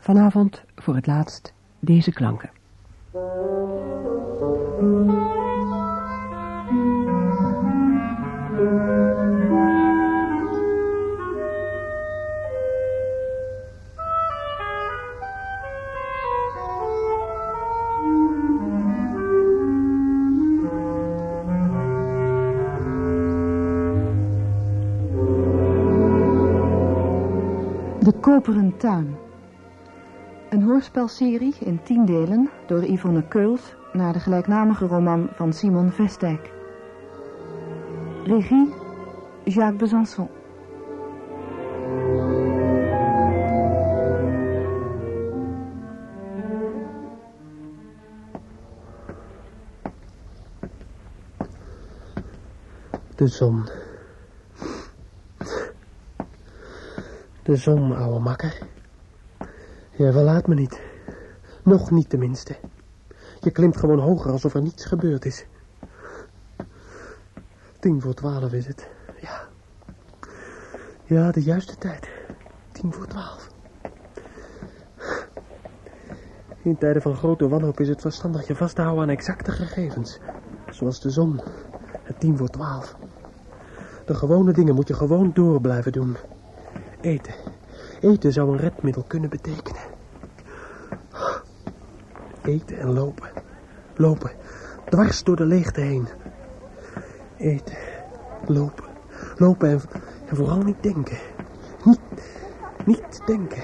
Vanavond voor het laatst deze klanken. De Koperen Tuin. Een hoorspelserie in tien delen door Yvonne Keuls naar de gelijknamige roman van Simon Vestijk. Regie Jacques Besançon. De zon. De zon, ouwe makker. Je verlaat me niet. Nog niet tenminste. Je klimt gewoon hoger alsof er niets gebeurd is. Tien voor twaalf is het. Ja. Ja, de juiste tijd. Tien voor twaalf. In tijden van grote wanhoop is het verstandig je vast te houden aan exacte gegevens. Zoals de zon. Het tien voor twaalf. De gewone dingen moet je gewoon door blijven doen. Eten. Eten zou een redmiddel kunnen betekenen. Eten en lopen. Lopen. Dwars door de leegte heen. Eten. Lopen. Lopen en, vooral niet denken. Niet, niet denken.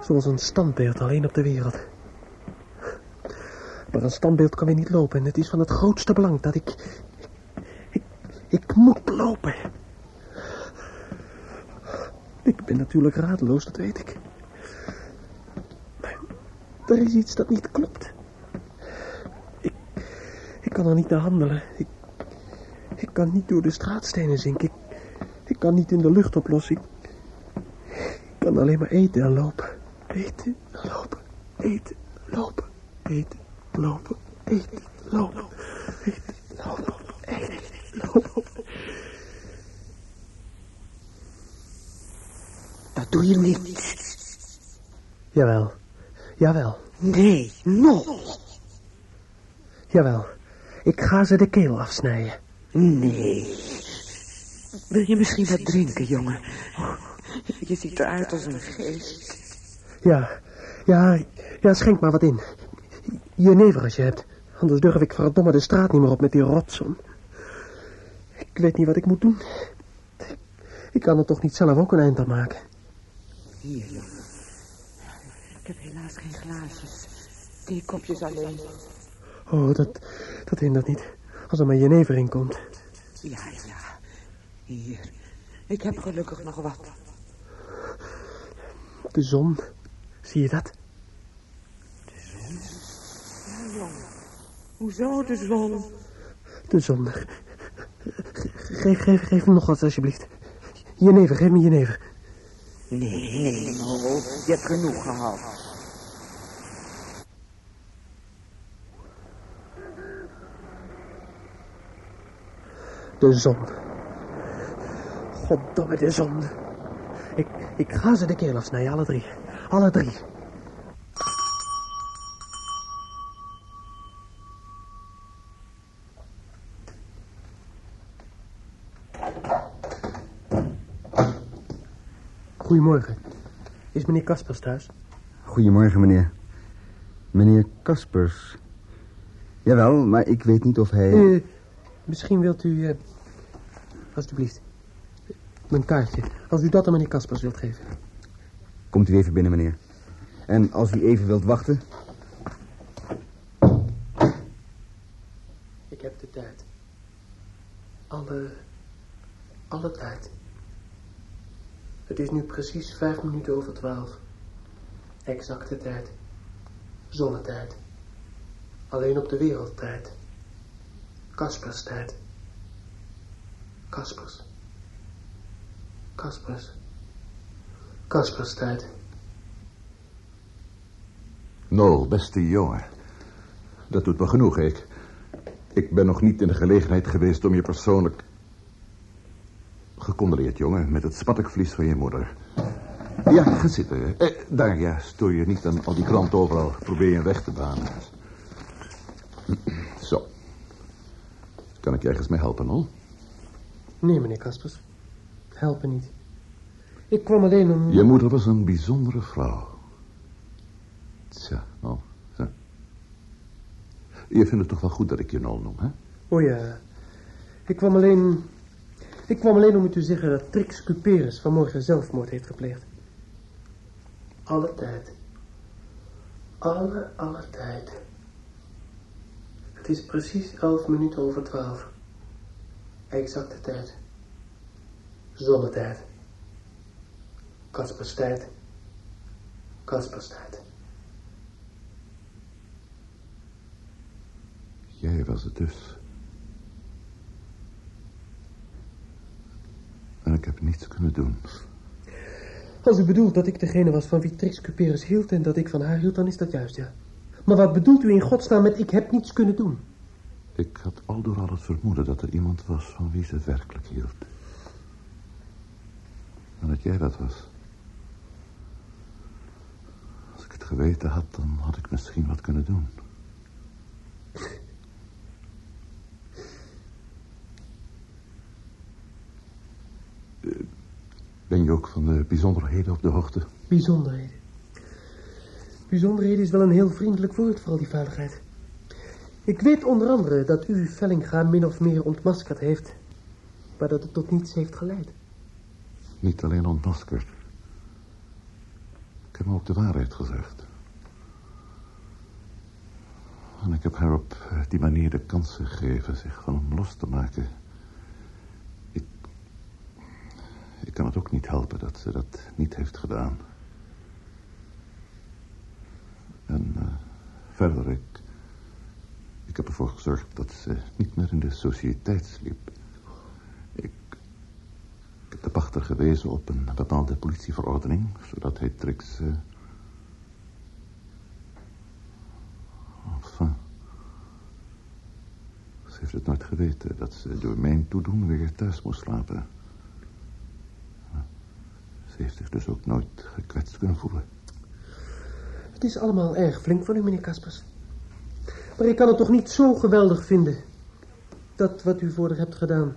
Zoals een standbeeld alleen op de wereld. Maar een standbeeld kan weer niet lopen. En het is van het grootste belang dat ik... Ik, ik moet lopen. Ik ben natuurlijk radeloos, dat weet ik. Er is iets dat niet klopt. Ik, ik kan er niet naar handelen. Ik, ik kan niet door de straatstenen zinken. Ik, kan niet in de lucht oplossen. Ik, ik kan alleen maar eten en lopen. Eten en lopen. Eten, lopen. Eten, lopen. Eten, lopen. Eten, lopen. Eten, lopen. Dat doe je niet. Jawel. Jawel. Nee, nog. Jawel. Ik ga ze de keel afsnijden. Nee. Wil je misschien wat drinken, jongen? Je ziet eruit als een geest. Ja. Ja, ja, schenk maar wat in. Jenever als je hebt. Anders durf ik verdomme de straat niet meer op met die rotsom. Ik weet niet wat ik moet doen. Ik kan er toch niet zelf ook een eind aan maken. Hier, jongen. Geen glaasjes. Theekopjes alleen. Oh, dat, dat hindert niet. Als er maar jenever in komt. Ja, ja. Hier. Ik heb gelukkig nog wat. De zon. Zie je dat? Ja, jongen. Hoezo de zon? De zon. Geef, geef, geef me nog wat, alsjeblieft. Jenever, geef me jenever. Nee, nee. Je hebt genoeg gehad. De zon. Goddomme, de zon. Ik, ik ga ze de keel afsnijden, alle drie. Alle drie. Goedemorgen. Is meneer Kaspers thuis? Goedemorgen, meneer. Meneer Kaspers. Jawel, maar ik weet niet of hij... Eh, misschien wilt u... eh, alsjeblieft. Mijn kaartje. Als u dat aan meneer Kaspers wilt geven. Komt u even binnen, meneer. En als u even wilt wachten... Ik heb de tijd. Alle... Alle tijd. Het is nu precies vijf minuten over twaalf. Exacte tijd. Zonnetijd. Alleen op de wereldtijd. Kaspers tijd. Kaspers. Kaspers. Kaspers tijd. Nou, beste jongen. Dat doet me genoeg, ik. Ik ben nog niet in de gelegenheid geweest om je persoonlijk... Gecondoleerd, jongen, met het spattekvlies van je moeder. Ja, ga zitten. Eh, daar, ja, stoor je niet aan al die kranten overal. Probeer je weg te banen. Kan ik je ergens mee helpen, hoor? Nee, meneer Kaspers. Helpen niet. Ik kwam alleen om... Je moeder was een bijzondere vrouw. Tja, nou, zo. Je vindt het toch wel goed dat ik je Nol noem, hè? Oh ja. Ik kwam alleen... Ik kwam alleen om u te zeggen dat Trix Cuperus vanmorgen zelfmoord heeft gepleegd. Alle tijd. Alle, alle tijd. Het is precies elf minuten over twaalf. Exacte tijd. Zonnetijd. Kasperstijd. Kasperstijd. Jij was het dus. En ik heb niets kunnen doen. Als u bedoelt dat ik degene was van wie Trix Cuperus hield en dat ik van haar hield, dan is dat juist, ja. Maar wat bedoelt u in godsnaam met ik heb niets kunnen doen? Ik had al door al het vermoeden dat er iemand was van wie ze werkelijk hield. En dat jij dat was. Als ik het geweten had, dan had ik misschien wat kunnen doen. Eh, Ben je ook van de bijzonderheden op de hoogte? Bijzonderheden. Bijzonderheden is wel een heel vriendelijk woord voor al die veiligheid. Ik weet onder andere dat u Vellinga min of meer ontmaskerd heeft, maar dat het tot niets heeft geleid. Niet alleen ontmaskerd. Ik heb hem ook de waarheid gezegd. En ik heb haar op die manier de kans gegeven zich van hem los te maken. Ik... Ik kan het ook niet helpen dat ze dat niet heeft gedaan. En eh, verder, ik... Ik heb ervoor gezorgd dat ze niet meer in de sociëteit sliep. Ik... Heb de pachter gewezen op een bepaalde politieverordening, zodat hij Trix... eh, Enfin. Ze heeft het nooit geweten dat ze door mijn toedoen weer thuis moest slapen. Ze heeft zich dus ook nooit gekwetst kunnen voelen. Het is allemaal erg flink van u, meneer Kaspers. Maar ik kan het toch niet zo geweldig vinden, dat wat u voor haar hebt gedaan.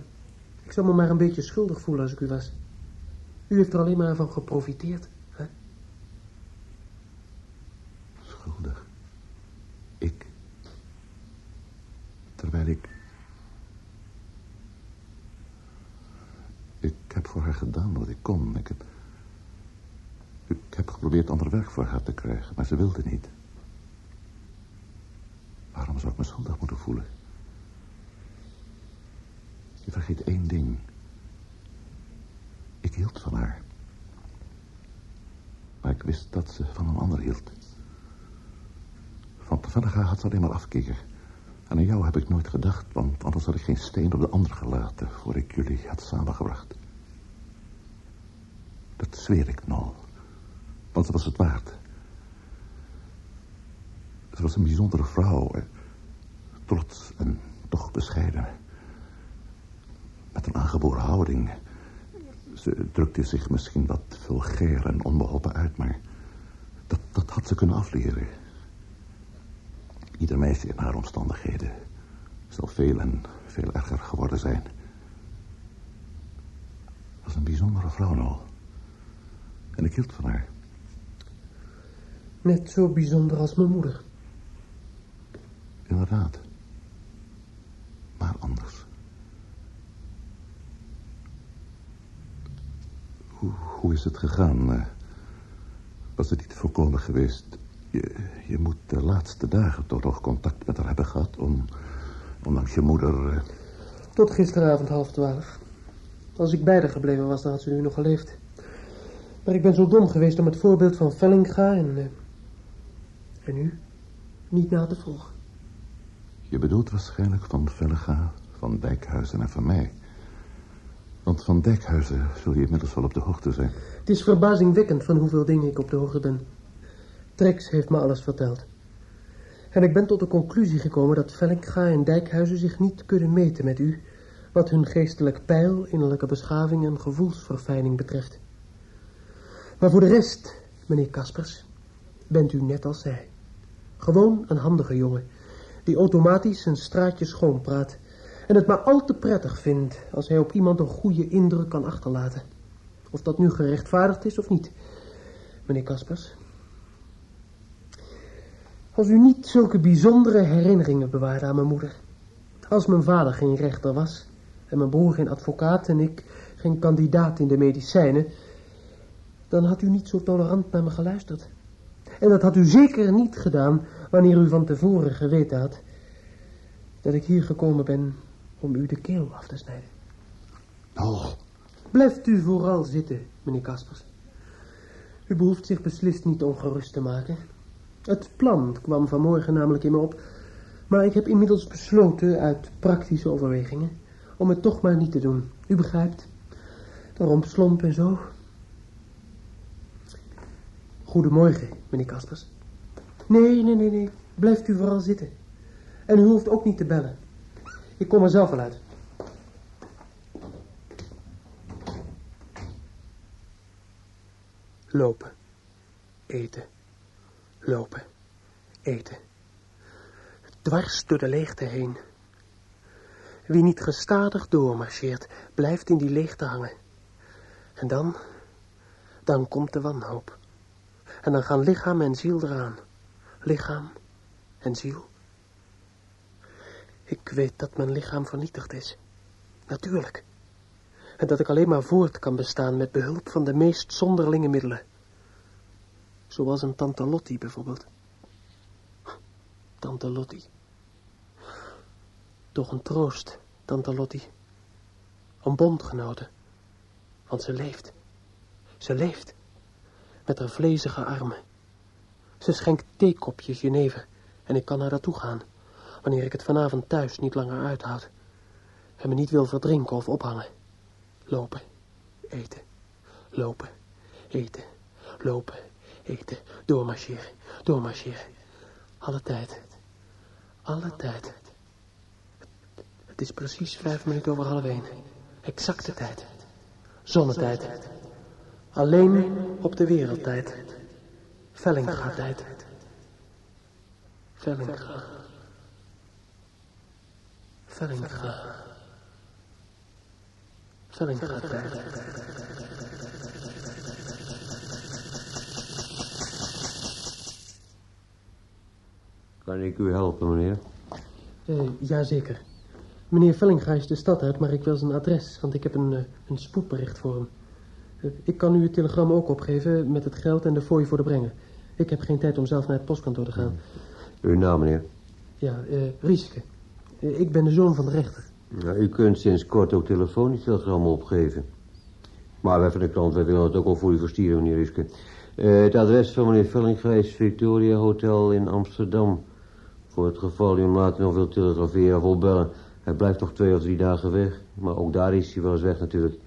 Ik zou me maar een beetje schuldig voelen als ik u was. U heeft er alleen maar van geprofiteerd. Hè? Schuldig. Ik. Terwijl ik... Ik heb voor haar gedaan wat ik kon. Ik heb... Ik heb geprobeerd ander werk voor haar te krijgen, maar ze wilde niet. Waarom zou ik me schuldig moeten voelen? Je vergeet één ding. Ik hield van haar. Maar ik wist dat ze van een ander hield. Van Vellega had ze alleen maar afkeer. En aan jou heb ik nooit gedacht, want anders had ik geen steen op de ander gelaten... voor ik jullie had samengebracht. Dat zweer ik nou. Want ze was het waard. Ze was een bijzondere vrouw. Trots en toch bescheiden. Met een aangeboren houding. Ze drukte zich misschien wat vulgair en onbeholpen uit, maar... Dat, dat had ze kunnen afleren. Ieder meisje in haar omstandigheden zal veel en veel erger geworden zijn. Was een bijzondere vrouw nou. En ik hield van haar. Net zo bijzonder als mijn moeder. Inderdaad. Maar anders. Hoe, hoe is het gegaan? eh? Was het niet voorkomen geweest? Je, je moet de laatste dagen toch nog contact met haar hebben gehad... om, ondanks je moeder... eh, Tot gisteravond half twaalf. Als ik bij haar gebleven was, dan had ze nu nog geleefd. Maar ik ben zo dom geweest om het voorbeeld van Vellinga en... en u niet na te volgen. Je bedoelt waarschijnlijk van Vellega, van Dijkhuizen en van mij. Want van Dijkhuizen zul je inmiddels wel op de hoogte zijn. Het is verbazingwekkend van hoeveel dingen ik op de hoogte ben. Trex heeft me alles verteld. En ik ben tot de conclusie gekomen dat Vellinga en Dijkhuizen zich niet kunnen meten met u... wat hun geestelijk pijl, innerlijke beschaving en gevoelsverfijning betreft. Maar voor de rest, meneer Kaspers, bent u net als zij. Gewoon een handige jongen, die automatisch zijn straatje schoonpraat en het maar al te prettig vindt als hij op iemand een goede indruk kan achterlaten. Of dat nu gerechtvaardigd is of niet, meneer Kaspers. Als u niet zulke bijzondere herinneringen bewaarde aan mijn moeder. Als mijn vader geen rechter was en mijn broer geen advocaat en ik geen kandidaat in de medicijnen, dan had u niet zo tolerant naar me geluisterd. En dat had u zeker niet gedaan wanneer u van tevoren geweten had dat ik hier gekomen ben om u de keel af te snijden. Oh, Blijft u vooral zitten, meneer Kaspers. U behoeft zich beslist niet ongerust te maken. Het plan kwam vanmorgen namelijk in me op, maar ik heb inmiddels besloten uit praktische overwegingen om het toch maar niet te doen. U begrijpt? De rompslomp en zo. Goedemorgen, meneer Kaspers. Nee, nee, nee, nee. Blijft u vooral zitten. En u hoeft ook niet te bellen. Ik kom er zelf wel uit. Lopen. Eten. Lopen. Eten. Dwars door de leegte heen. Wie niet gestadig doormarcheert, blijft in die leegte hangen. En dan, dan komt de wanhoop. En dan gaan lichaam en ziel eraan. Lichaam en ziel. Ik weet dat mijn lichaam vernietigd is. Natuurlijk. En dat ik alleen maar voort kan bestaan met behulp van de meest zonderlinge middelen. Zoals een tante Lottie bijvoorbeeld. Tante Lottie. Toch een troost, tante Lottie. Een bondgenote. Want ze leeft. Ze leeft. Met haar vlezige armen. Ze schenkt theekopjes jenever. En ik kan naar daartoe gaan. Wanneer ik het vanavond thuis niet langer uithoud. En me niet wil verdrinken of ophangen. Lopen. Eten. Lopen. Eten. Lopen. Eten. Doormarcheren. Doormarcheren. Alle tijd. Alle tijd. Het is precies vijf minuten over half één. Exacte tijd. Zonnetijd. Alleen op de wereldtijd. Vellinga-tijd. Vellinga. Vellinga. Vellinga-tijd. Kan ik u helpen, meneer? Eh, jazeker. Meneer Vellinga is de stad uit, maar ik wil zijn adres, want ik heb een, eh, een spoedbericht voor hem. Ik kan u het telegram ook opgeven met het geld en de fooi voor de brenger. Ik heb geen tijd om zelf naar het postkantoor te gaan. Uw naam, meneer? Ja, eh Rieske. Eh, ik ben de zoon van de rechter. Nou, u kunt sinds kort ook telefonisch telegrammen opgeven. Maar wij van de krant, wij willen het ook wel voor u versturen, meneer Ruske. Eh, het adres van meneer Vellinga is Victoria Hotel in Amsterdam. Voor het geval u hem later nog wilt telegraferen of opbellen. Hij blijft nog twee of drie dagen weg. Maar ook daar is hij wel eens weg natuurlijk.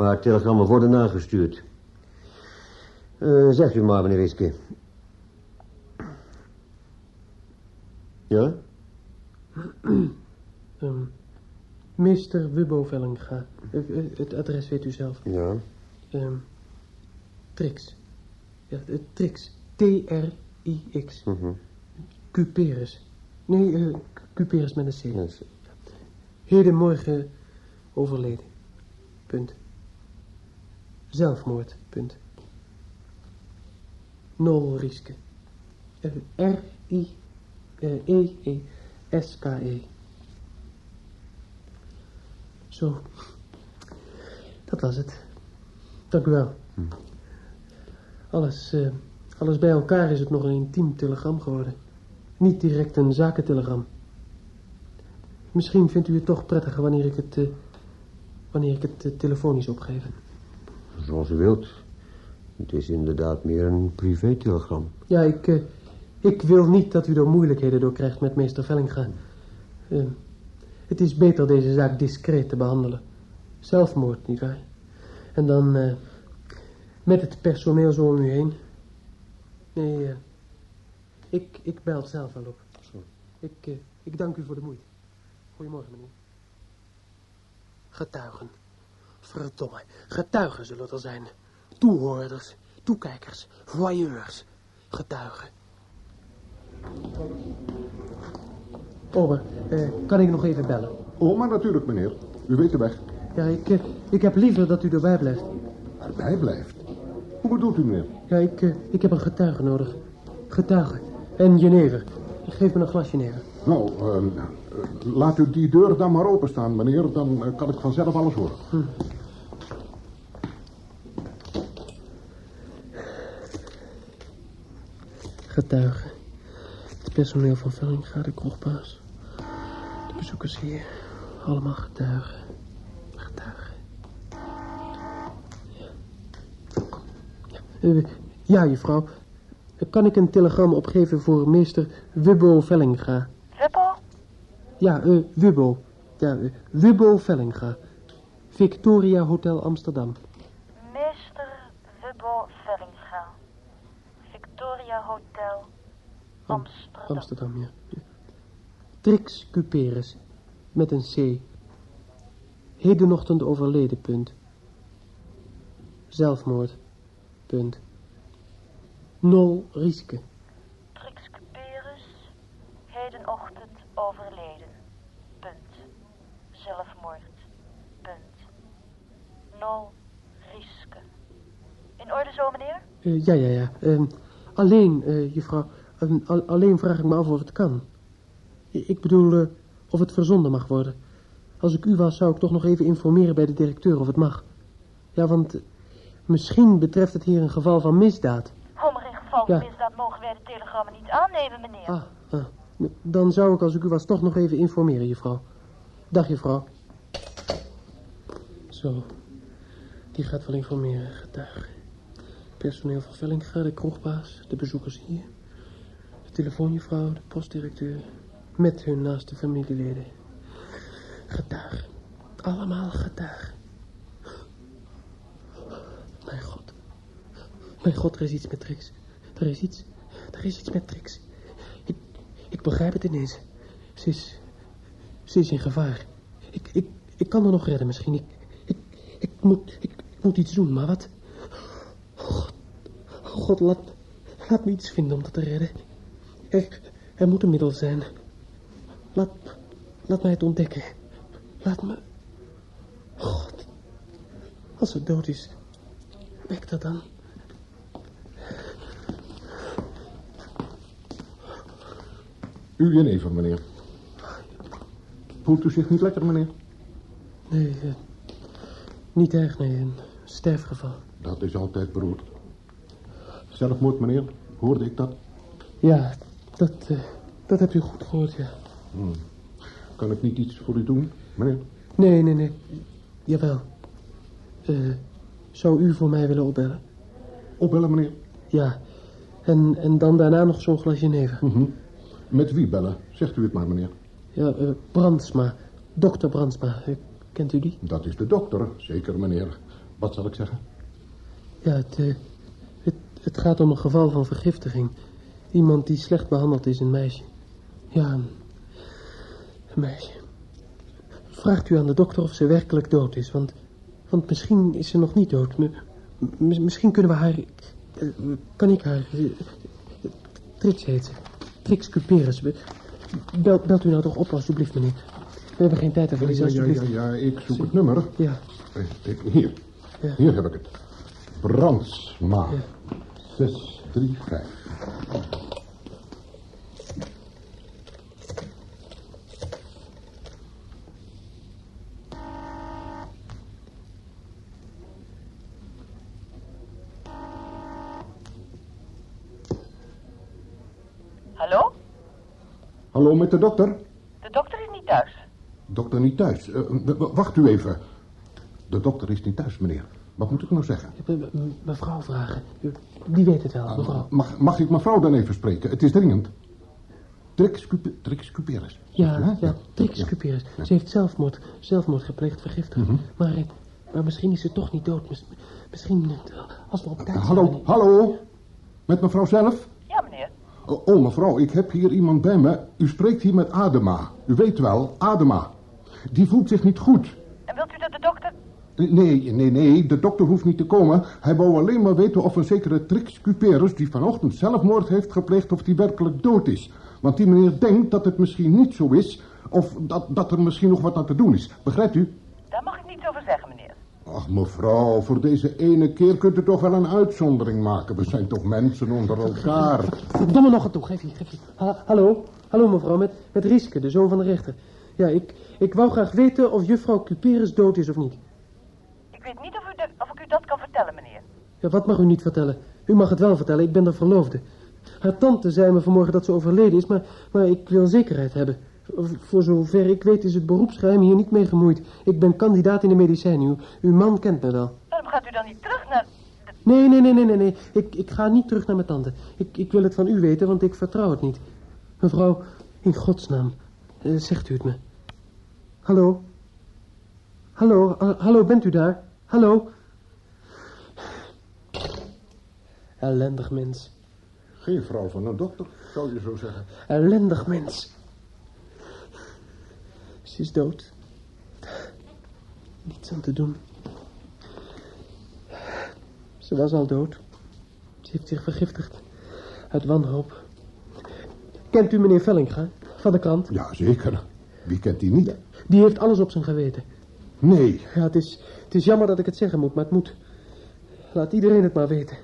Maar telegrammen worden nagestuurd. Eh, zegt u maar, meneer Riske. Ja? Ehm Meester Wubbo Vellinga. Eh, eh, het adres weet u zelf. Ja. Ehm Trix. Ja, Trix. T-R-I-X. Mhm. Cuperus. Nee, Cuperus met een C. Is- Hedenmorgen overleden. Punt. Zelfmoord. Punt. Nol Rieske. Eh, R-I-E-E-S-K-E. Zo. Dat was het. Dank u wel. Alles, eh, alles bij elkaar is het nog een intiem telegram geworden. Niet direct een zakentelegram. Misschien vindt u het toch prettiger wanneer ik het, eh, wanneer ik het eh, telefonisch opgeef. Zoals u wilt. Het is inderdaad meer een privé-telegram. Ja, ik, eh, ik wil niet dat u er moeilijkheden door krijgt met meester Vellinga. Eh, het is beter deze zaak discreet te behandelen. Zelfmoord, nietwaar? En dan eh, met het personeel zo om u heen. Nee, ik, ik bel zelf wel op. Ik, eh, ik dank u voor de moeite. Goedemorgen, meneer. Getuigen. Verdomme, getuigen zullen er zijn. Toehoorders, toekijkers, voyeurs, getuigen. Ober, eh, kan ik nog even bellen? Oh, maar natuurlijk, meneer. U weet de weg. Ja, ik, eh, ik heb liever dat u erbij blijft. Hij blijft. Hoe bedoelt u, meneer? Ja, ik, eh, ik heb een getuige nodig. Getuige. En jenever. Geef me een glas jenever. Nou, eh, eh, laat u die deur dan maar openstaan, meneer. Dan eh, kan ik vanzelf alles horen. Getuige. Het personeel van Vellinga, de kroegbaas. De bezoekers hier. Allemaal getuigen. Getuigen. Ja. Ja, eh, ja juffrouw. Kan ik een telegram opgeven voor meester Wubbo Vellinga? Ja, eh, Wubbo. Ja, eh, Wubbo Vellinga. Victoria Hotel Amsterdam. Meester Wubbo Vellinga. Victoria Hotel, Amsterdam. Amsterdam, ja. Trix Cuperus. Met een C. Hedenochtend overleden, punt. Zelfmoord, punt. Nol Rieske. Trix Cuperus, hedenochtend overleden. Punt. Zelfmoord. Punt. Nol Rieske. In orde Eh, ja, ja, ja. Ehm, alleen, eh, juffrouw, ehm, al- alleen vraag ik me af of het kan. Ik bedoel, eh, of het verzonden mag worden. Als ik u was, zou ik toch nog even informeren bij de directeur of het mag. Ja, want misschien betreft het hier een geval van misdaad. Oh, maar in geval van Ja. misdaad mogen wij de telegrammen niet aannemen, meneer. Ah, ah. Dan zou ik, als ik u was, toch nog even informeren, juffrouw. Dag, juffrouw. Zo. Die gaat wel informeren, getuige. Personeel van Vellinga, de kroegbaas, de bezoekers hier. De telefoonjuffrouw, de postdirecteur. Met hun naaste familieleden. Getuigen. Allemaal getuigen. Mijn god. Mijn god, er is iets met Trix. Er is iets. Er is iets met Trix. Ik, ik begrijp het ineens. Ze is... Ze is in gevaar. Ik, ik, ik kan haar nog redden misschien. Ik, ik, ik, moet, ik, ik moet iets doen, maar wat? God. God, laat, laat me iets vinden om dat te redden. Er, er moet een middel zijn. Laat, laat mij het ontdekken. Laat me... God. Als ze dood is, wek dat dan. U jenever, meneer. Voelt u zich niet lekker, meneer? Nee, eh, niet erg, nee. Een sterfgeval. Dat is altijd beroerd. Zelfmoord, meneer. Hoorde ik dat? Ja, dat, eh, dat hebt u goed gehoord, ja. Kan ik niet iets voor u doen, meneer? Nee, nee, nee. Jawel. Eh, zou u voor mij willen opbellen? Opbellen, meneer. Ja. En, en dan daarna nog zo'n glas jenever. Mhm. Met wie bellen? Zegt u het maar, meneer. Ja, eh, Brandsma. Dokter Brandsma. Kent u die? Dat is de dokter, zeker, meneer. Wat zal ik zeggen? Ja, het, het, gaat om een geval van vergiftiging. Iemand die slecht behandeld is, een meisje. Ja, een, een meisje. Vraagt u aan de dokter of ze werkelijk dood is, want, want misschien is ze nog niet dood. M- misschien kunnen we haar... kan ik haar... eh, Trix heet ze. Trix Cuperus. Be- Bel, belt u nou toch op, alsjeblieft, meneer. We hebben geen tijd te Ja, verliezen, ja, ja, ja, ja, ik zoek het nummer. Ja, Eh, Hier. Ja. Hier heb ik het. Brandsma. 635. Hallo? Hallo, met de dokter? De dokter is niet thuis. Dokter niet thuis. Eh, wacht u even. De dokter is niet thuis, meneer. Wat moet ik nou zeggen? me- me- mevrouw vragen. Die weet het wel, mevrouw. Mag, mag ik mevrouw dan even spreken? Het is dringend. Trix. Ja, ja, Trix Cuperus. Ze heeft zelfmoord, zelfmoord gepleegd, vergiftigd. Mhm. maar, eh, maar misschien is ze toch niet dood. Mis- Misschien, als we op tijd Hallo, hallo? Met mevrouw zelf? Ja, meneer. Oh, oh, mevrouw, ik heb hier iemand bij me. U spreekt hier met Adema. U weet wel, Adema. Die voelt zich niet goed. En wilt u dat de dokter... Nee, nee, nee, de dokter hoeft niet te komen. Hij wou alleen maar weten of een zekere Trix Cuperus... die vanochtend zelfmoord heeft gepleegd... of die werkelijk dood is. Want die meneer denkt dat het misschien niet zo is... of dat, dat er misschien nog wat aan te doen is. Begrijpt u? Daar mag ik niets over zeggen, meneer. Ach, mevrouw, voor deze ene keer kunt u toch wel een uitzondering maken. We zijn toch mensen onder elkaar. Domme nog een toe, geef hier, geef hier. Ha- hallo, hallo mevrouw, met, met Rieske, de zoon van de rechter. Ja, ik, ik wou graag weten of juffrouw Cuperus dood is of niet. Ik weet niet of, u de- of ik u dat kan vertellen, meneer. Ja, wat mag u niet vertellen? U mag het wel vertellen, ik ben de verloofde. Haar tante zei me vanmorgen dat ze overleden is, maar, maar ik wil zekerheid hebben. Voor- zover ik weet is het beroepsgeheim hier niet mee gemoeid. Ik ben kandidaat in de medicijnen. Uw, uw man kent me wel. Waarom gaat u dan niet terug naar... Nee, nee, nee, nee, nee, nee. Ik, ik ga niet terug naar mijn tante. Ik, ik wil het van u weten, want ik vertrouw het niet. Mevrouw, in godsnaam, eh, zegt u het me. Hallo? Hallo, ha- hallo, bent u daar? Hallo? Ellendig mens. Geen vrouw van een dokter, zou je zo zeggen. Ellendig mens. Ze is dood. Niets aan te doen. Ze was al dood. Ze heeft zich vergiftigd. Uit wanhoop. Kent u meneer Vellinga van de krant? Ja, zeker. Wie kent die niet? Die heeft alles op zijn geweten. Nee. Ja, het is, het is jammer dat ik het zeggen moet, maar het moet. Laat iedereen het maar weten.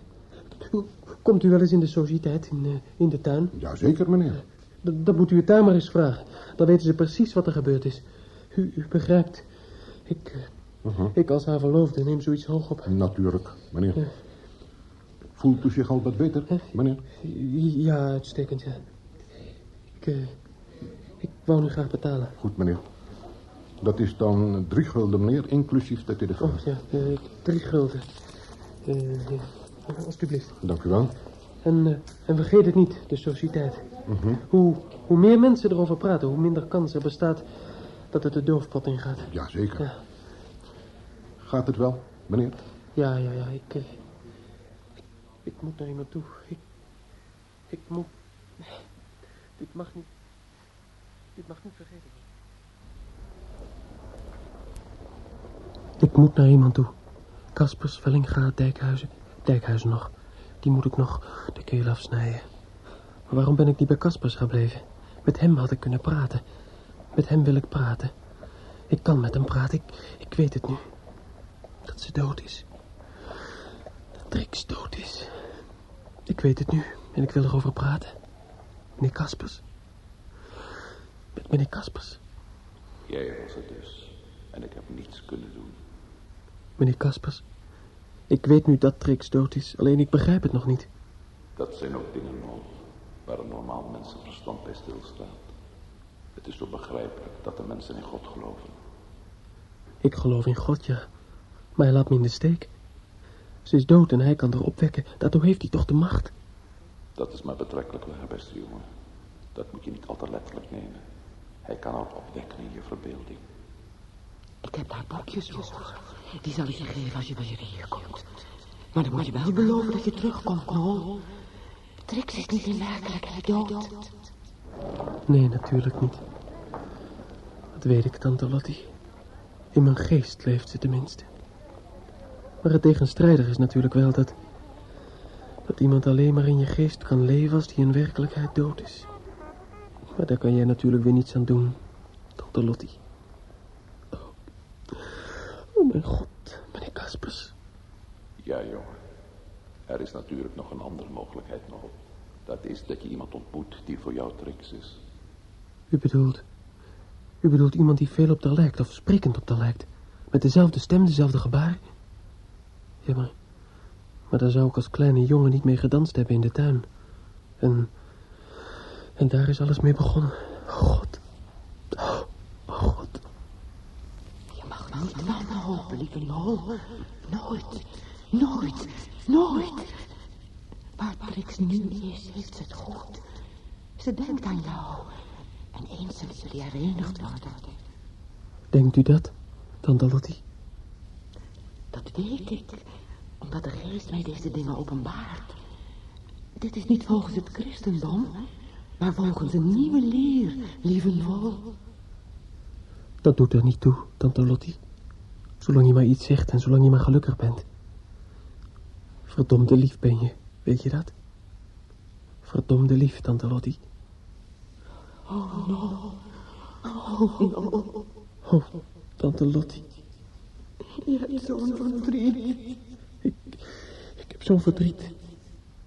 Komt u wel eens in de sociëteit, in, eh, in de tuin? Ja, zeker, meneer. D- dat moet u het tuin maar eens vragen. Dan weten ze precies wat er gebeurd is. U, u begrijpt. Ik, eh, Uh-huh. ik als haar verloofde neem zoiets hoog op. Natuurlijk, meneer. Voelt u zich al wat beter, meneer? Ja, uitstekend, ja. Ik, eh, ik wou nu graag betalen. Goed, meneer. Dat is dan drie gulden, meneer, inclusief de telefoon. Oh, ja, drie gulden. Ja, alsjeblieft. Dank u wel. En, eh, en vergeet het niet, de sociëteit. Mhm. Hoe, hoe meer mensen erover praten, hoe minder kans er bestaat dat het de doofpot ingaat. Ja, zeker. Ja. Gaat het wel, meneer? Ja, ja, ja, ik, eh, ik, ik moet naar iemand toe. Ik, ik moet... Dit mag niet... Dit mag niet vergeten Ik moet naar iemand toe. Kaspers, Vellinga, Dijkhuizen. Dijkhuizen nog. Die moet ik nog de keel afsnijden. Maar waarom ben ik niet bij Kaspers gebleven? Met hem had ik kunnen praten. Met hem wil ik praten. Ik kan met hem praten, ik, ik weet het nu. Dat ze dood is. Dat Trix dood is. Ik weet het nu en ik wil erover praten. Meneer Kaspers. Met meneer Kaspers. Jij was het dus. En ik heb niets kunnen doen. Meneer Kaspers. Ik weet nu dat Trix dood is, alleen ik begrijp het nog niet. Dat zijn ook dingen nog waar een normaal mensenverstand bij stilstaat. Het is zo begrijpelijk dat de mensen in God geloven. Ik geloof in God, ja. Maar hij laat me in de steek. Ze is dood en hij kan haar opwekken. Daartoe heeft hij toch de macht. Dat is maar betrekkelijk waar, beste jongen. Dat moet je niet al te letterlijk nemen. Hij kan ook opwekken in je verbeelding. Ik heb daar boekjes voor. Die zal ik je geven als je weer hier komt. Maar dan moet je wel beloven dat je terugkomt, Knol. Trix is niet in werkelijkheid dood. Nee, natuurlijk niet. Dat weet ik, tante Lottie. In mijn geest leeft ze tenminste. Maar het tegenstrijdige is natuurlijk wel dat... dat iemand alleen maar in je geest kan leven als die in werkelijkheid dood is. Maar daar kan jij natuurlijk weer niets aan doen, tante Lottie. Mijn god, meneer Kaspers. Ja, jongen. Er is natuurlijk nog een andere mogelijkheid nog. Dat is dat je iemand ontmoet die voor jou Trix is. U bedoelt... U bedoelt iemand die veel op haar lijkt, of sprekend op haar lijkt. Met dezelfde stem, dezelfde gebaar. Ja, maar... Maar daar zou ik als kleine jongen niet mee gedanst hebben in de tuin. En... En daar is alles mee begonnen. God. Oh, oh, God. Niet lieve Nol. Nooit, nooit, nooit. Waar Trix nu is, heeft ze het goed. Ze denkt aan jou. En eens zullen jullie herenigd worden. Denkt u dat, tante Lottie? Dat weet ik, omdat de geest mij deze dingen openbaart. Dit is niet volgens het christendom, maar volgens een nieuwe leer, lieve Nol. Dat doet er niet toe, tante Lottie. Zolang je maar iets zegt en zolang je maar gelukkig bent. Verdomde lief ben je, weet je dat? Verdomde lief, tante Lottie. Oh, no. Oh, no. Oh, tante Lottie. Je hebt zo'n verdriet. Ik, ik heb zo'n verdriet.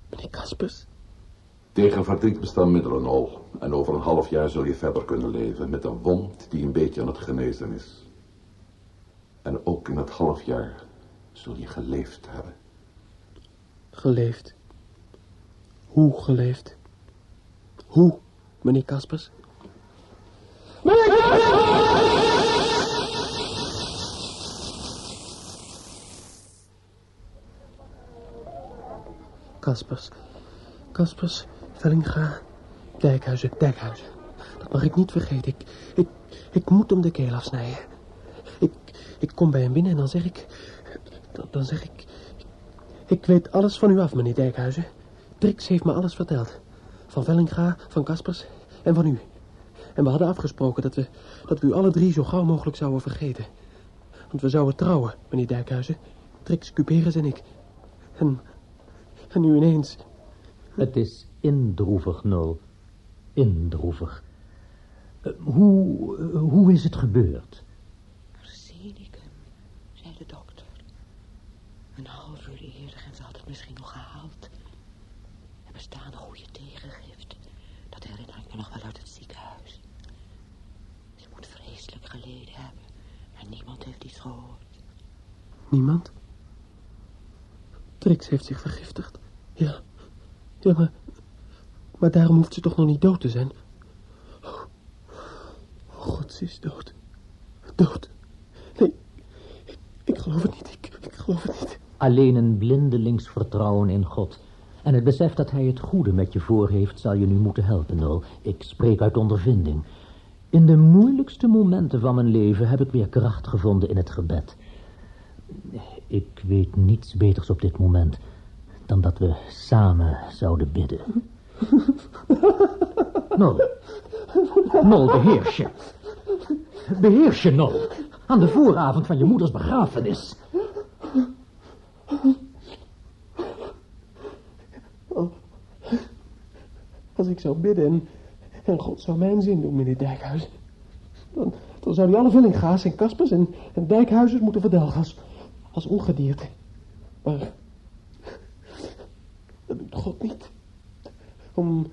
Meneer Kaspers. Tegen verdriet bestaan middelen al. En over een half jaar zul je verder kunnen leven met een wond die een beetje aan het genezen is. En ook in het half jaar zul je geleefd hebben. Geleefd. Hoe geleefd? Hoe, meneer Kaspers? Meneer Kaspers. Kaspers, Vellinga, Dijkhuizen, Dijkhuizen. Dat mag ik niet vergeten. Ik, ik, ik moet hem de keel afsnijden. Ik, kom bij hem binnen en dan zeg ik... Dan, dan zeg ik... Ik weet alles van u af, meneer Dijkhuizen. Trix heeft me alles verteld. Van Vellinga, van Kaspers en van u. En we hadden afgesproken dat we, dat we u alle drie zo gauw mogelijk zouden vergeten. Want we zouden trouwen, meneer Dijkhuizen. Trix, Cuperus en ik. En, en nu ineens... Het is indroevig, Nul. Indroevig. Uh, hoe, uh, hoe is het gebeurd? Arsenicum, zei de dokter. Een half uur eerder en ze had het misschien nog gehaald. Er bestaan goede tegengift. Dat herinner ik me nog wel uit het ziekenhuis. Ze moet vreselijk geleden hebben. Maar niemand heeft iets gehoord. Niemand? Trix heeft zich vergiftigd. Ja. Ja, maar... Maar daarom hoeft ze toch nog niet dood te zijn? Oh, God, ze is dood. Dood. Nee, ik, ik geloof het niet. Ik, ik geloof het niet. Alleen een blindelings vertrouwen in God. En het besef dat hij het goede met je voor heeft, zal je nu moeten helpen, Nul. Ik spreek uit ondervinding. In de moeilijkste momenten van mijn leven heb ik weer kracht gevonden in het gebed. Ik weet niets beters op dit moment dan dat we samen zouden bidden. Nol. Nol, beheers je. Beheers je, Nol. Aan de vooravond van je moeders begrafenis. Ik zou bidden en, en God zou mijn zin doen, meneer Dijkhuis. Dan, dan zou hij alle Vellinga's en Kaspers en, en moeten verdelgen als, als ongedierte. Maar dat doet God niet. Om,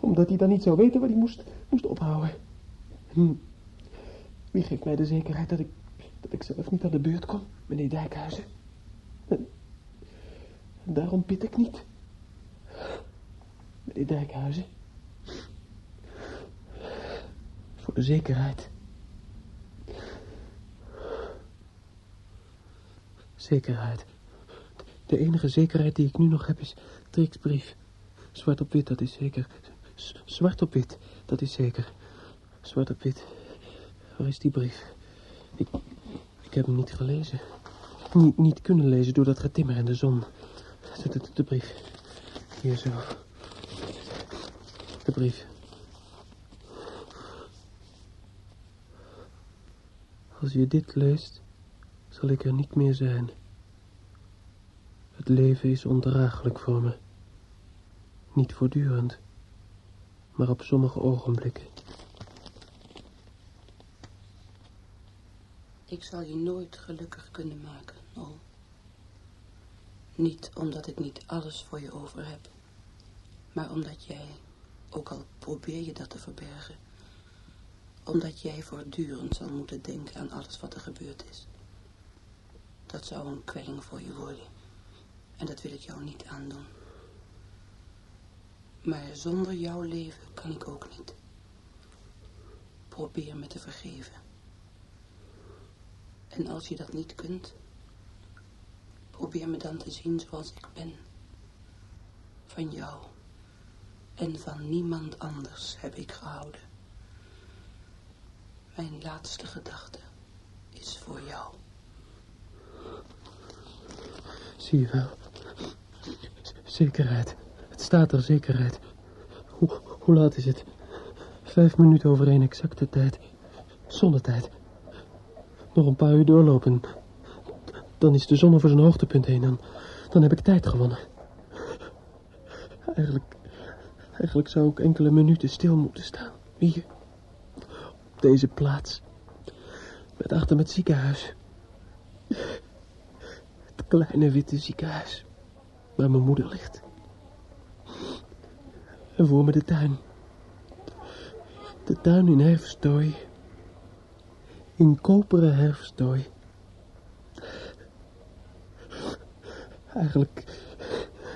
omdat hij dan niet zou weten waar hij moest, moest ophouden. Hm. Wie geeft mij de zekerheid dat ik, dat ik zelf niet aan de beurt kom, meneer Dijkhuizen? En, en daarom bid ik niet. Meneer Dijkhuizen. Voor de zekerheid. Zekerheid. De enige zekerheid die ik nu nog heb is Trix brief. Zwart op wit, dat is zeker. Zwart op wit, dat is zeker. Zwart op wit. Waar is die brief? Ik, ik heb hem niet gelezen. Niet, niet kunnen lezen door dat getimmer en de zon. De, de, de brief. Hier zo. De brief. Als je dit leest, zal ik er niet meer zijn. Het leven is ondraaglijk voor me. Niet voortdurend, maar op sommige ogenblikken. Ik zal je nooit gelukkig kunnen maken, Nol. Niet omdat ik niet alles voor je over heb, maar omdat jij, ook al probeer je dat te verbergen, omdat jij voortdurend zal moeten denken aan alles wat er gebeurd is. Dat zou een kwelling voor je worden. En dat wil ik jou niet aandoen. Maar zonder jouw leven kan ik ook niet. Probeer me te vergeven. En als je dat niet kunt, probeer me dan te zien zoals ik ben. Van jou en van niemand anders heb ik gehouden. Mijn laatste gedachte is voor jou. Zie je wel. Zekerheid. Het staat er, zekerheid. Hoe, hoe laat is het? Vijf minuten over één exacte tijd. Zonnetijd. Nog een paar uur doorlopen. Dan is de zon over zijn hoogtepunt heen. Dan, dan heb ik tijd gewonnen. Eigenlijk, eigenlijk zou ik enkele minuten stil moeten staan. Hier. Op deze plaats. Met achter het ziekenhuis. Het kleine witte ziekenhuis. Waar mijn moeder ligt. En voor me de tuin. De tuin in herfstdooi. In koperen herfstdooi. Eigenlijk,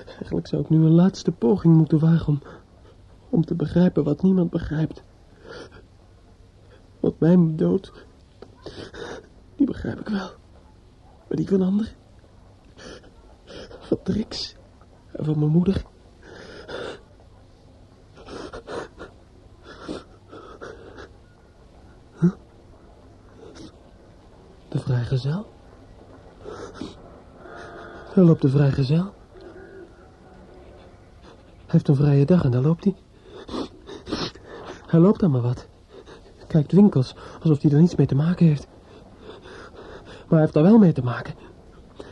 eigenlijk zou ik nu een laatste poging moeten wagen om, om te begrijpen wat niemand begrijpt. Want mijn dood, die begrijp ik wel. Maar die van anderen? Van Trix en van mijn moeder. De vrijgezel? Daar loopt de vrijgezel. Hij heeft een vrije dag en daar loopt hij. Hij loopt dan maar wat. Kijkt winkels, alsof hij er niets mee te maken heeft. Maar hij heeft daar wel mee te maken.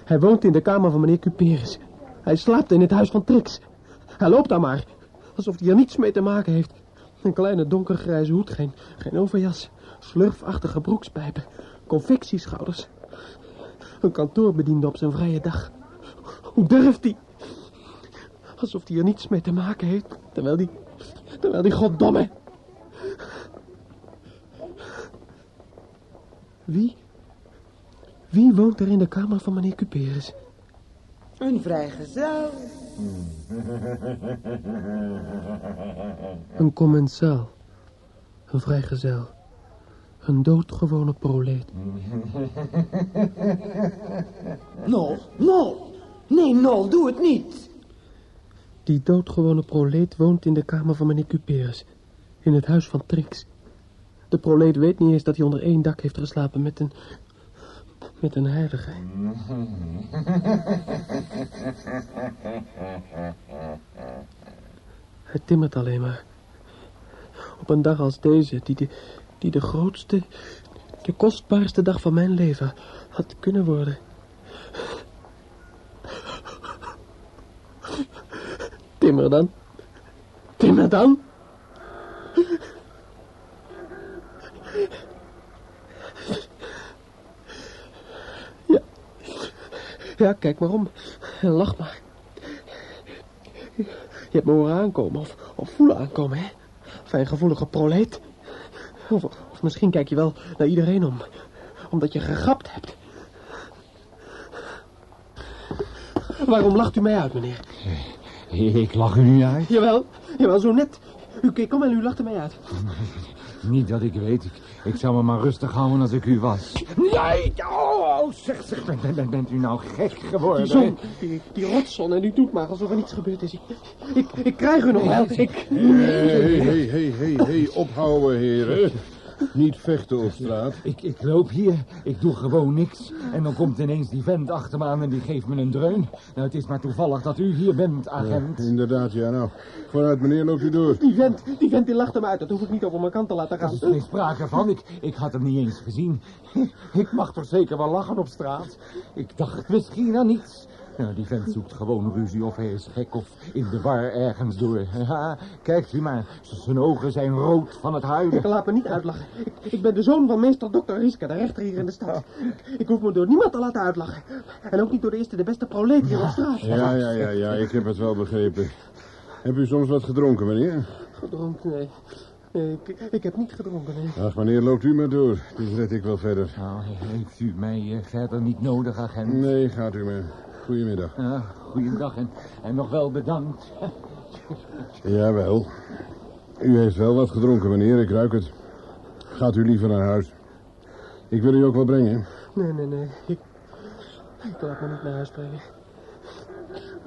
Hij woont in de kamer van meneer Cuperus. Hij slaapt in het huis van Trix. Hij loopt daar maar, alsof hij er niets mee te maken heeft. Een kleine donkergrijze hoed, geen, geen overjas, slurfachtige broekspijpen, confectieschouders. Een kantoorbediende op zijn vrije dag. Hoe durft hij? Alsof hij er niets mee te maken heeft, terwijl die, terwijl die goddomme... Wie? Wie woont er in de kamer van meneer Cuperus? Een vrijgezel. Een commensaal. Een vrijgezel. Een doodgewone proleet. Nol, Nol. Nee, Nol, doe het niet. Die doodgewone proleet woont in de kamer van meneer Cuperus. In het huis van Trix. De proleet weet niet eens dat hij onder één dak heeft geslapen met een... met een heilige. Hij timmert alleen maar. Op een dag als deze, die de, die de grootste, de kostbaarste dag van mijn leven had kunnen worden. Timmer dan. Timmer dan. Ja, kijk maar om. En lach maar. Je hebt me horen aankomen, of, of voelen aankomen, hè? Fijngevoelige proleet. Of, of misschien kijk je wel naar iedereen om, omdat je gegrapt hebt. Waarom lacht u mij uit, meneer? Ik lach u niet uit. Jawel, jawel, zo net. U keek om en u lachte mij uit. Niet dat ik weet. Ik, ik zou me maar rustig houden als ik u was. Nee! Oh, zeg, zeg, bent, bent, bent u nou gek geworden? Die zon, die, die rotzon, en u doet maar alsof er niets gebeurd is. Ik, ik, ik krijg u nog wel. Ik... Hé, hé, hé, hé, hé, ophouden, heren. Niet vechten op straat. Ik, ik loop hier, ik doe gewoon niks. En dan komt ineens die vent achter me aan en die geeft me een dreun. Nou, het is maar toevallig dat u hier bent, agent. Ja, inderdaad, ja, nou. Vooruit, meneer, loopt u door. Die vent, die vent die lachte me uit. Dat hoef ik niet over mijn kant te laten gaan. Er is geen sprake van. Ik, ik had hem niet eens gezien. Ik mag toch zeker wel lachen op straat? Ik dacht misschien aan niets. Nou, die vent zoekt gewoon ruzie of hij is gek of in de war ergens door. Ja, kijkt u maar, zijn ogen zijn rood van het huilen. Ik laat me niet uitlachen. Ik, ik ben de zoon van meester dokter Rieske, de rechter hier in de stad. Ik, ik hoef me door niemand te laten uitlachen. En ook niet door de eerste de beste proleet hier op straat. Ja, ja, ja, ja, ik heb het wel begrepen. Heb u soms wat gedronken, meneer? Gedronken, nee. Nee, ik, ik heb niet gedronken, nee. Ach, meneer, loopt u maar door. Dus red ik wel verder. Nou, heeft u mij eh, verder niet nodig, agent? Nee, gaat u maar. Goedemiddag. Ja, en, en nog wel bedankt. Jawel. U heeft wel wat gedronken, meneer. Ik ruik het. Gaat u liever naar huis. Ik wil u ook wel brengen. Nee, nee, nee. Ik, ik laat me niet naar huis brengen.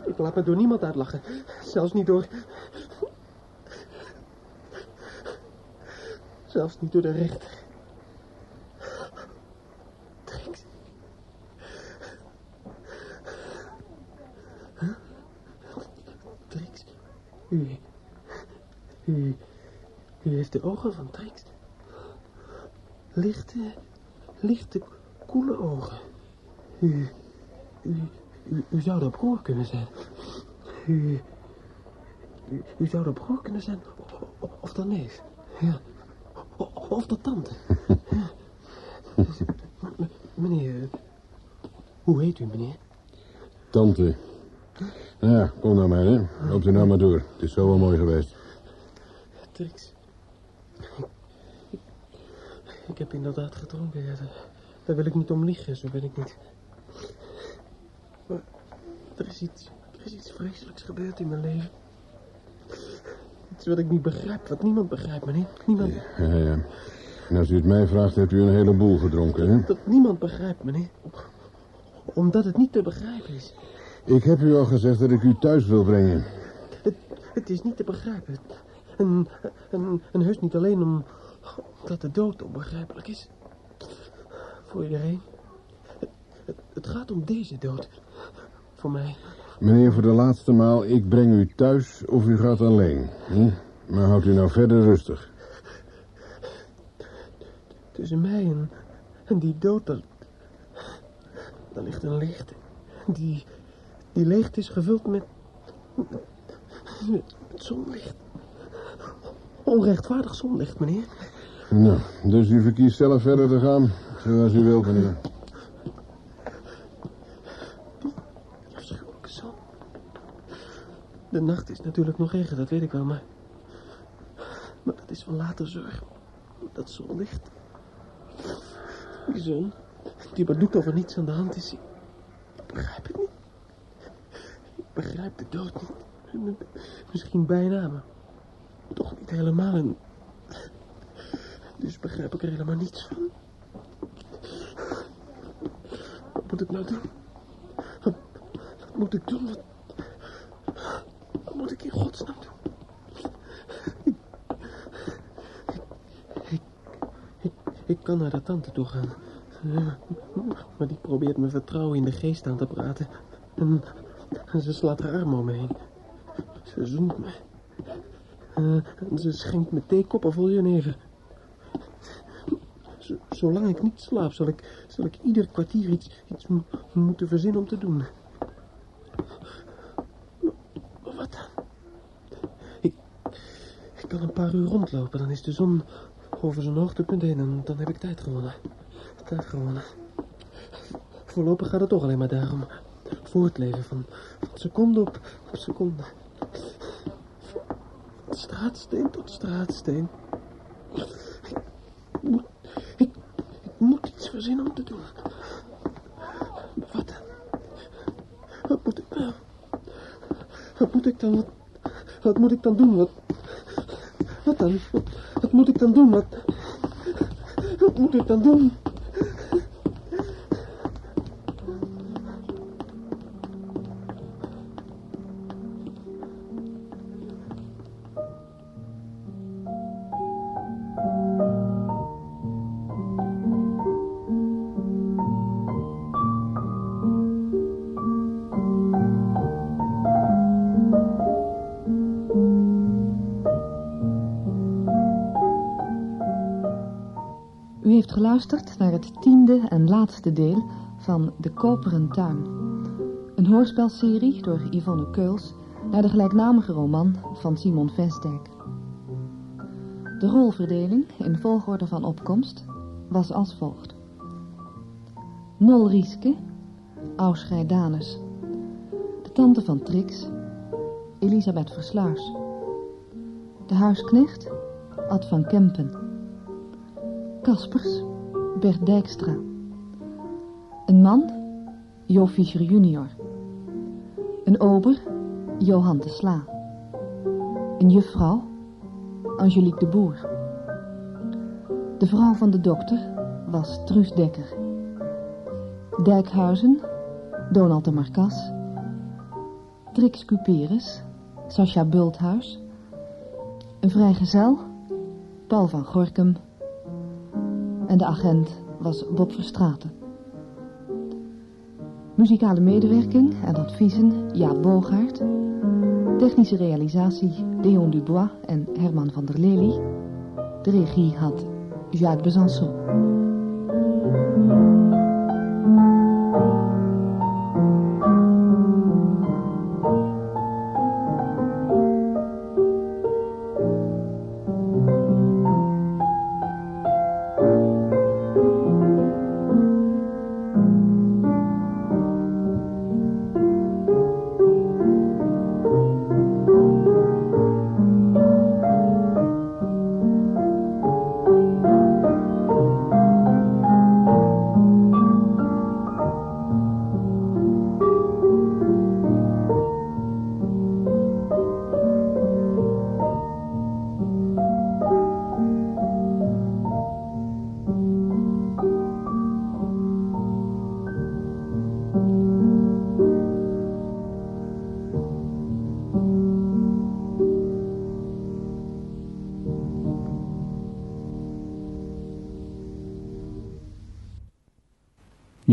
Ik laat me door niemand uitlachen. Zelfs niet door... Zelfs niet door de rechter. Trix. Huh? Trix. U... U... U heeft de ogen van Trix. Lichte... Lichte, koele ogen. U... U, u, zou de broer kunnen zijn. U, u, zou de broer kunnen zijn. Of, of de neef. Ja. Of de tante. Ja. Meneer, hoe heet u, meneer? Tante. Nou ja, kom nou maar, hè. Loopt u nou maar door. Het is zo wel mooi geweest. Trix. Ik, heb inderdaad gedronken, ja. Daar, daar wil ik niet om liegen, zo ben ik niet. Maar er is iets, er is iets vreselijks gebeurd in mijn leven. Iets wat ik niet begrijp, wat niemand begrijpt, meneer. Niemand, Ja, ja. En als u het mij vraagt, hebt u een heleboel gedronken, hè? dat niemand begrijpt, meneer. Omdat het niet te begrijpen is. Ik heb u al gezegd dat ik u thuis wil brengen. Het, het is niet te begrijpen. En, en, en heus niet alleen om, omdat de dood onbegrijpelijk is. Voor iedereen. Het, het, het gaat om deze dood. Voor mij. Meneer, voor de laatste maal, ik breng u thuis of u gaat alleen. Hm? Maar houdt u nou verder rustig. Tussen mij en, en die dood, daar, ligt een leegte. Die, die leegte is gevuld met, zonlicht. Onrechtvaardig zonlicht, meneer. Nou, dus u verkiest zelf verder te gaan, zoals u wilt, meneer. Afschuwelijke zon. De nacht is natuurlijk nog erger, dat weet ik wel, maar... Maar dat is van later zorg. Dat zonlicht. Die zon, die maar doet of er niets aan de hand is. Ik begrijp het niet. Begrijp de dood niet. Misschien bijna, maar toch niet helemaal. En dus begrijp ik er helemaal niets van. Wat moet ik nou doen? Wat, moet ik doen? Wat, moet ik in godsnaam doen? Ik, ik, ik, kan naar de tante toe gaan. Maar die probeert mijn vertrouwen in de geest aan te praten. En, en ze slaat haar arm om me heen. Ze zoent me. Eh, en ze schenkt me theekoppen vol jenever. Z- zolang ik niet slaap, zal ik, zal ik ieder kwartier iets, iets mo- moeten verzinnen om te doen. Wat dan? Ik, ik kan een paar uur rondlopen, dan is de zon over zijn hoogtepunt heen en dan heb ik tijd gewonnen. Tijd gewonnen. Voorlopig gaat het toch alleen maar daarom. Voortleven van, van seconde op, seconde. Van straatsteen tot straatsteen. Ik moet, ik, moet iets verzinnen om te doen. Wat? Wat moet ik? Wat moet ik dan? Wat, wat moet ik dan doen? Wat, wat dan? Wat, wat moet ik dan doen? Wat, wat moet ik dan doen? Deel van De Koperen Tuin. Een hoorspelserie door Yvonne Keuls naar de gelijknamige roman van Simon Vestdijk. De rolverdeling in volgorde van opkomst was als volgt. Nol Rieske, Ausgeir Danes. De tante van Trix, Elisabeth Versluis. De huisknecht, Ad van Kempen. Kaspers, Bert Dijkstra. Een man, Jo Fischer junior. Een ober, Johan de Sla. Een juffrouw, Angelique de Boer. De vrouw van de dokter was Truus Dekker. Dijkhuizen, Donald de Marcas. Trix Cuperus, Sascha Bulthuis. Een vrijgezel, Paul van Gorkum. En de agent was Bob Verstraten. Muzikale medewerking en adviezen Jaap Boogaard. Technische realisatie Leon Dubois en Herman van der Lely. De regie had Jacques Besançon.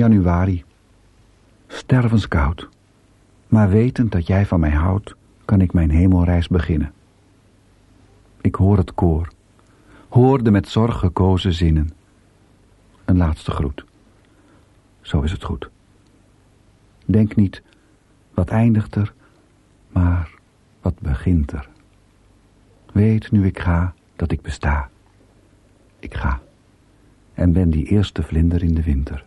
Januari. Stervenskoud. Maar wetend dat jij van mij houdt, kan ik mijn hemelreis beginnen. Ik hoor het koor. Hoor de met zorg gekozen zinnen. Een laatste groet. Zo is het goed. Denk niet, wat eindigt er, maar wat begint er. Weet nu ik ga, dat ik besta. Ik ga. En ben die eerste vlinder in de winter.